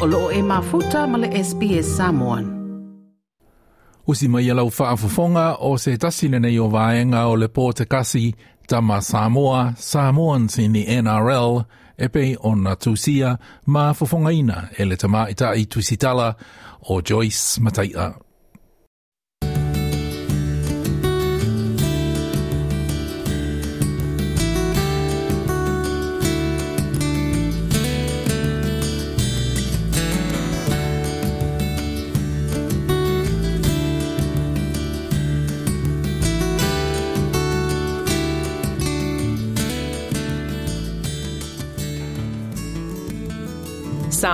o loo e mafuta ma le SPS Samoan. Usi mai alau whaafofonga o se tasina nei o vaenga o le pō te kasi tama Samoa, Samoans in the NRL, e pei o na tūsia ma fafonga ina e le tama i tusitala o Joyce Mataia.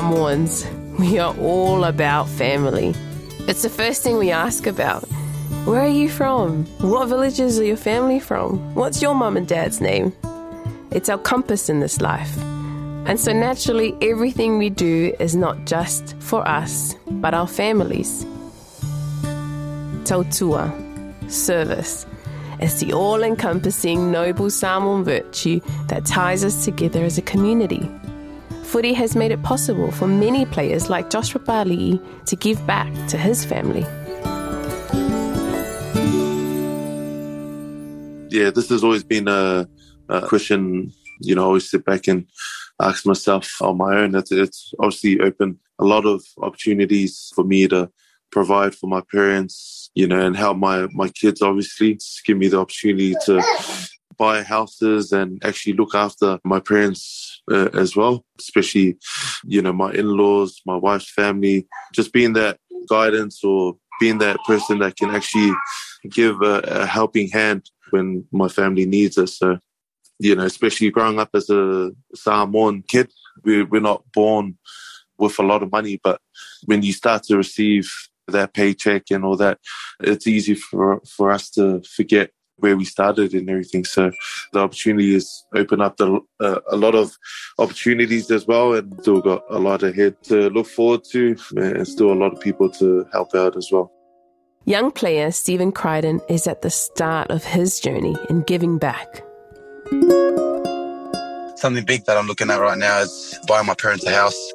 Samoans, we are all about family. It's the first thing we ask about. Where are you from? What villages are your family from? What's your mum and dad's name? It's our compass in this life. And so naturally, everything we do is not just for us, but our families. Tautua, service, is the all encompassing noble Samoan virtue that ties us together as a community. Footy has made it possible for many players like Josh Papali'i to give back to his family. Yeah, this has always been a, a question, you know, I always sit back and ask myself on my own. It's, it's obviously opened a lot of opportunities for me to provide for my parents, you know, and help my, my kids, obviously. It's give me the opportunity to buy houses and actually look after my parents uh, as well, especially, you know, my in laws, my wife's family, just being that guidance or being that person that can actually give a, a helping hand when my family needs us. So, you know, especially growing up as a Samoan kid, we, we're not born with a lot of money, but when you start to receive that paycheck and all that, it's easy for, for us to forget where we started and everything. So the opportunity has opened up the, uh, a lot of opportunities as well, and still got a lot ahead to look forward to, and still a lot of people to help out as well. Young player Stephen Crichton is at the start of his journey in giving back. Something big that I'm looking at right now is buying my parents a house.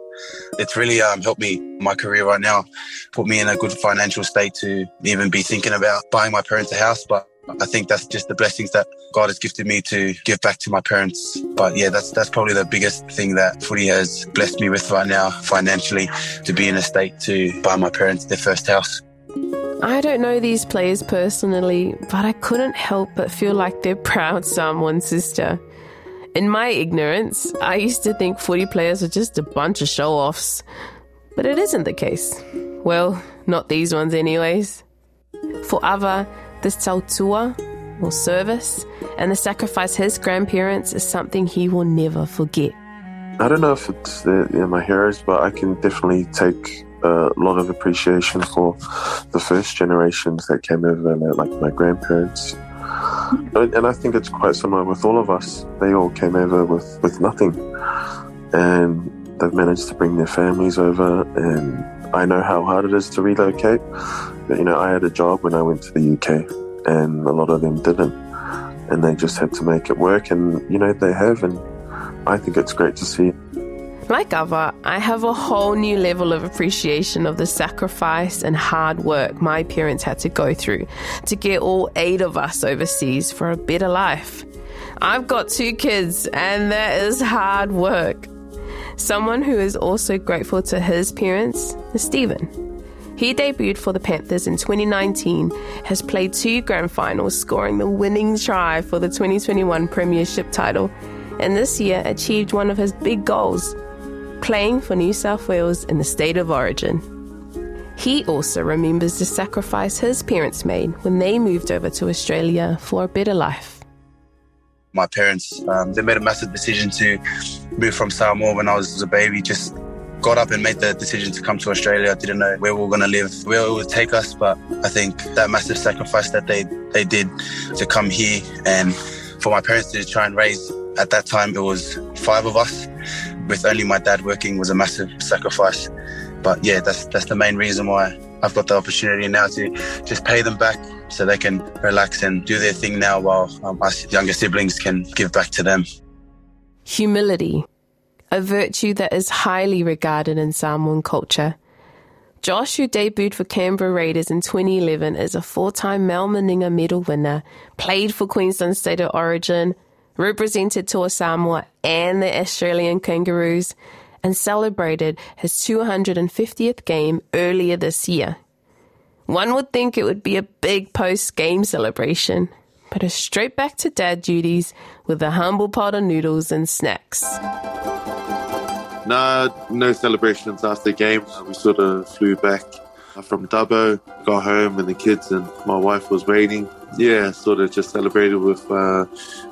It's really um, helped me my career right now, put me in a good financial state to even be thinking about buying my parents a house. But I think that's just the blessings that God has gifted me to give back to my parents. But yeah, that's that's probably the biggest thing that footy has blessed me with right now financially to be in a state to buy my parents their first house. I don't know these players personally, but I couldn't help but feel like they're proud Samoan sister. In my ignorance, I used to think footy players are just a bunch of show offs. But it isn't the case. Well, not these ones, anyways. For Ava, this tautua, or service, and the sacrifice his grandparents is something he will never forget. I don't know if it's the, you know, my heroes, but I can definitely take a lot of appreciation for the first generations that came over, like my grandparents. And I think it's quite similar with all of us. They all came over with, with nothing. And they've managed to bring their families over. And I know how hard it is to relocate. You know, I had a job when I went to the UK, and a lot of them didn't. And they just had to make it work. And, you know, they have. And I think it's great to see. Like Ava, I have a whole new level of appreciation of the sacrifice and hard work my parents had to go through to get all eight of us overseas for a better life. I've got two kids, and that is hard work. Someone who is also grateful to his parents is Stephen. He debuted for the Panthers in 2019, has played two grand finals, scoring the winning try for the 2021 Premiership title, and this year achieved one of his big goals playing for New South Wales in the state of origin. He also remembers the sacrifice his parents made when they moved over to Australia for a better life. My parents, um, they made a massive decision to move from Samoa when I was a baby. Just got up and made the decision to come to Australia. I didn't know where we were going to live, where it would take us, but I think that massive sacrifice that they, they did to come here and for my parents to try and raise, at that time it was five of us with only my dad working was a massive sacrifice. But yeah, that's that's the main reason why I've got the opportunity now to just pay them back so they can relax and do their thing now while um, us younger siblings can give back to them. Humility, a virtue that is highly regarded in Samoan culture. Josh, who debuted for Canberra Raiders in 2011, is a four-time Mal Meninga medal winner, played for Queensland State of Origin, represented Toa Samoa and the Australian Kangaroos, and celebrated his 250th game earlier this year. One would think it would be a big post-game celebration, but it's straight back to dad duties with a humble pot of noodles and snacks. Nah, no celebrations after the game. We sort of flew back from Dubbo, got home, and the kids and my wife was waiting. Yeah, sort of just celebrated with uh,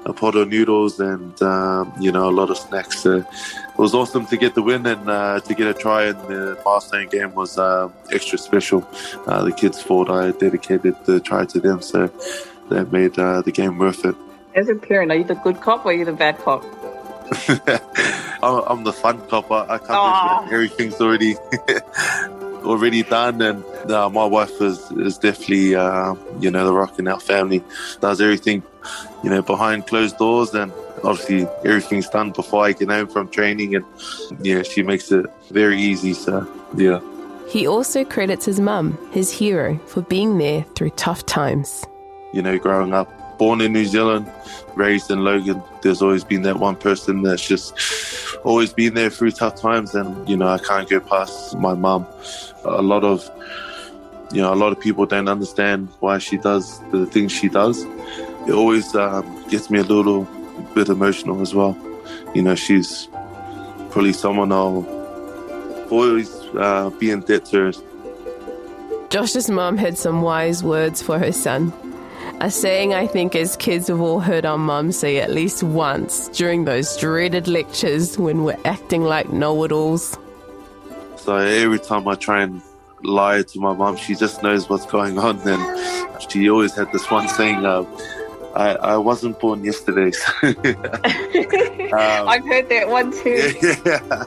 a pot of noodles and um, you know a lot of snacks. It was awesome to get the win and uh, to get a try in the milestone game was uh, extra special. Uh, the kids thought I dedicated the try to them, so that made uh, the game worth it. As a parent, are you the good cop or are you the bad cop? I'm the fun cop. I, I can't everything's already already done, and uh, my wife is is definitely uh, you know the rock in our family. Does everything you know behind closed doors, and obviously everything's done before I get home from training, and yeah, she makes it very easy. So yeah. He also credits his mum, his hero, for being there through tough times. You know, growing up born in New Zealand, raised in Logan, there's always been that one person that's just always been there through tough times. And, you know, I can't go past my mum. A lot of, you know, a lot of people don't understand why she does the things she does. It always um, gets me a little bit emotional as well. You know, she's probably someone I'll always uh, be in debt to. Josh's mum had some wise words for her son. A saying I think as kids have all heard our mum say at least once during those dreaded lectures when we're acting like know it alls. So every time I try and lie to my mum, she just knows what's going on. And she always had this one saying, uh, I, I wasn't born yesterday. um, I've heard that one too. Yeah.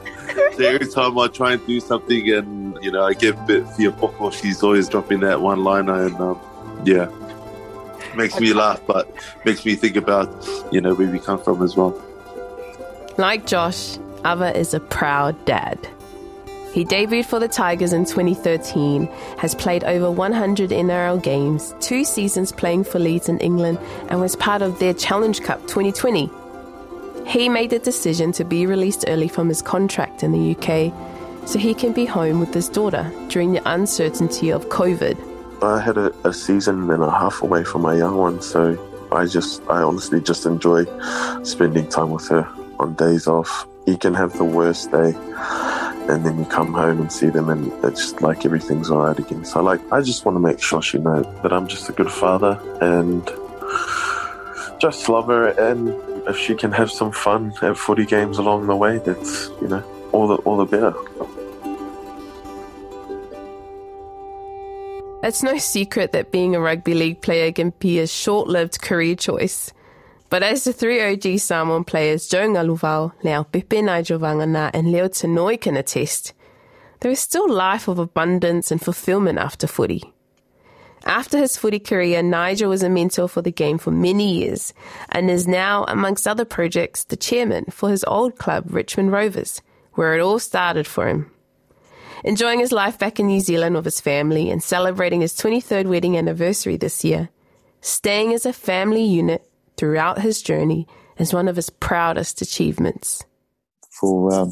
so every time I try and do something and, you know, I get a bit fearful, she's always dropping that one liner. And um, yeah makes me laugh, but makes me think about, you know, where we come from as well. Like Josh, Ava is a proud dad. He debuted for the Tigers in 2013, has played over 100 NRL games, two seasons playing for Leeds in England, and was part of their Challenge Cup 2020. He made the decision to be released early from his contract in the UK so he can be home with his daughter during the uncertainty of COVID. I had a, a, season and a half away from my young one, so I just, I honestly just enjoy spending time with her on days off. You can have the worst day, and then you come home and see them, and it's just like everything's all right again. So, like, I just want to make sure she knows that I'm just a good father and just love her. And if she can have some fun at footy games along the way, that's you know all the all the better. It's no secret that being a rugby league player can be a short lived career choice. But as the three OG Samoan players Joe Galuvao, Leo Pepe Nigel Vagana, and Leo Tanoi can attest, there is still life of abundance and fulfillment after footy. After his footy career, Nigel was a mentor for the game for many years and is now, amongst other projects, the chairman for his old club, Richmond Rovers, where it all started for him enjoying his life back in New Zealand with his family and celebrating his 23rd wedding anniversary this year. Staying as a family unit throughout his journey is one of his proudest achievements. For um,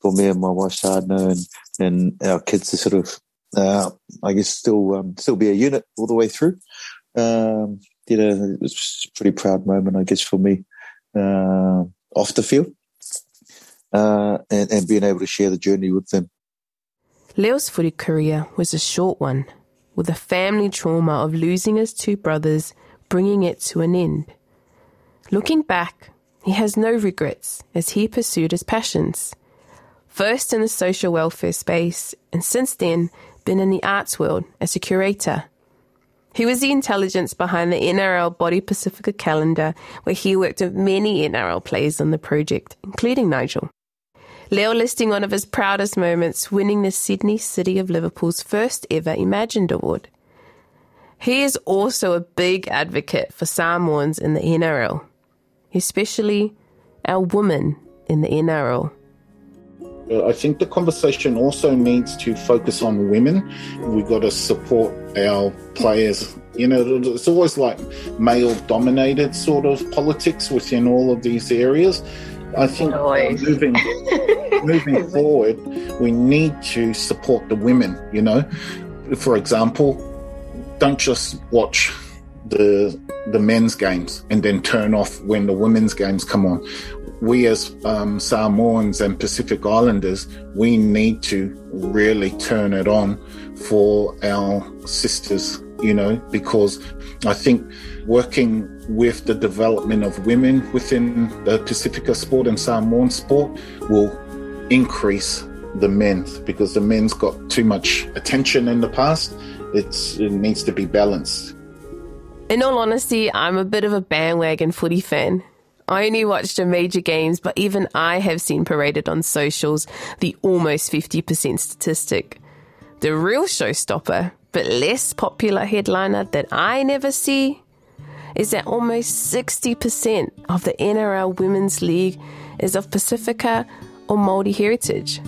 for me and my wife Sadna and, and our kids to sort of, uh, I guess, still um, still be a unit all the way through. Um, you know, it was a pretty proud moment, I guess, for me uh, off the field. Uh, and, and being able to share the journey with them. Leo's footy career was a short one, with the family trauma of losing his two brothers bringing it to an end. Looking back, he has no regrets as he pursued his passions. First in the social welfare space, and since then, been in the arts world as a curator. He was the intelligence behind the NRL Body Pacifica calendar, where he worked with many NRL players on the project, including Nigel. Leo listing one of his proudest moments, winning the Sydney City of Liverpool's first ever Imagined Award. He is also a big advocate for Samoans in the NRL, especially our women in the NRL. I think the conversation also needs to focus on women. We've got to support our players. You know, it's always like male dominated sort of politics within all of these areas. I think moving moving forward, we need to support the women. You know, for example, don't just watch the the men's games and then turn off when the women's games come on. We as um, Samoans and Pacific Islanders, we need to really turn it on for our sisters. You know, because I think working with the development of women within the Pacifica sport and Samoan sport will increase the men's because the men's got too much attention in the past. It's, it needs to be balanced. In all honesty, I'm a bit of a bandwagon footy fan. I only watch the major games, but even I have seen paraded on socials the almost 50% statistic. The real showstopper, but less popular headliner that I never see, is that almost 60% of the NRL Women's League is of Pacifica or Māori heritage.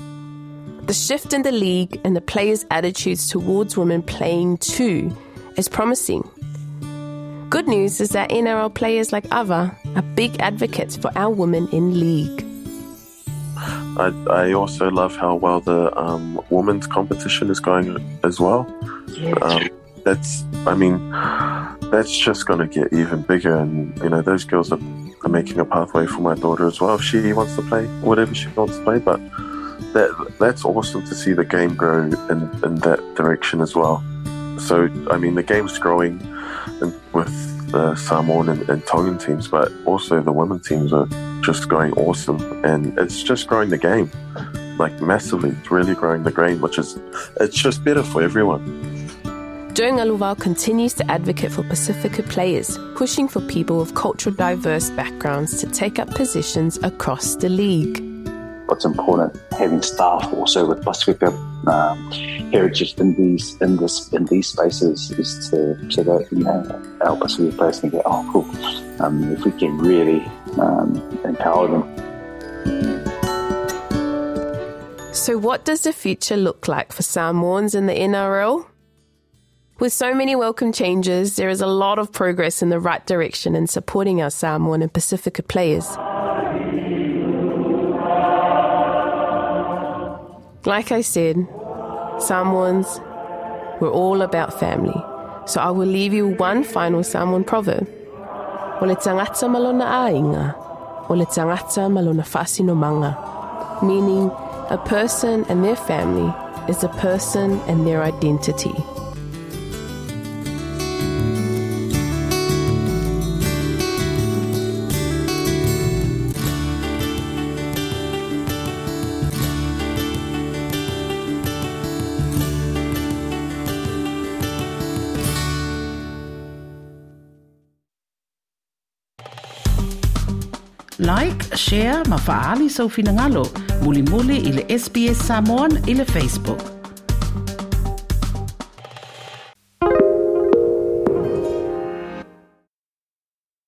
The shift in the league and the players' attitudes towards women playing too is promising. Good news is that NRL players like Ava are big advocates for our women in league. I, I also love how well the um, women's competition is going as well. Um, that's, I mean, that's just going to get even bigger, and you know, those girls are, are making a pathway for my daughter as well. She wants to play whatever she wants to play, but that that's awesome to see the game grow in, in that direction as well. So, I mean, the game's growing with the Samoan and, and Tongan teams, but also the women teams are just going awesome, and it's just growing the game like massively. It's really growing the game, which is it's just better for everyone. Joe Galuvao continues to advocate for Pacifica players, pushing for people of cultural diverse backgrounds to take up positions across the league. What's important having staff also with Pacifica um, heritage in these in this in these spaces is to so that you know our Pacifica players can go, oh cool, um, if we can really um, empower them. So, what does the future look like for Samoans in the NRL? With so many welcome changes, there is a lot of progress in the right direction in supporting our Samoan and Pacifica players. Like I said, Samoans, we're all about family. So I will leave you one final Samoan proverb. O le tangata ainga, o le tangata. Meaning, a person and their family is a person and their identity. Like, share, ma faali sau finangalo. Muli muli ile SBS Samoan ile Facebook.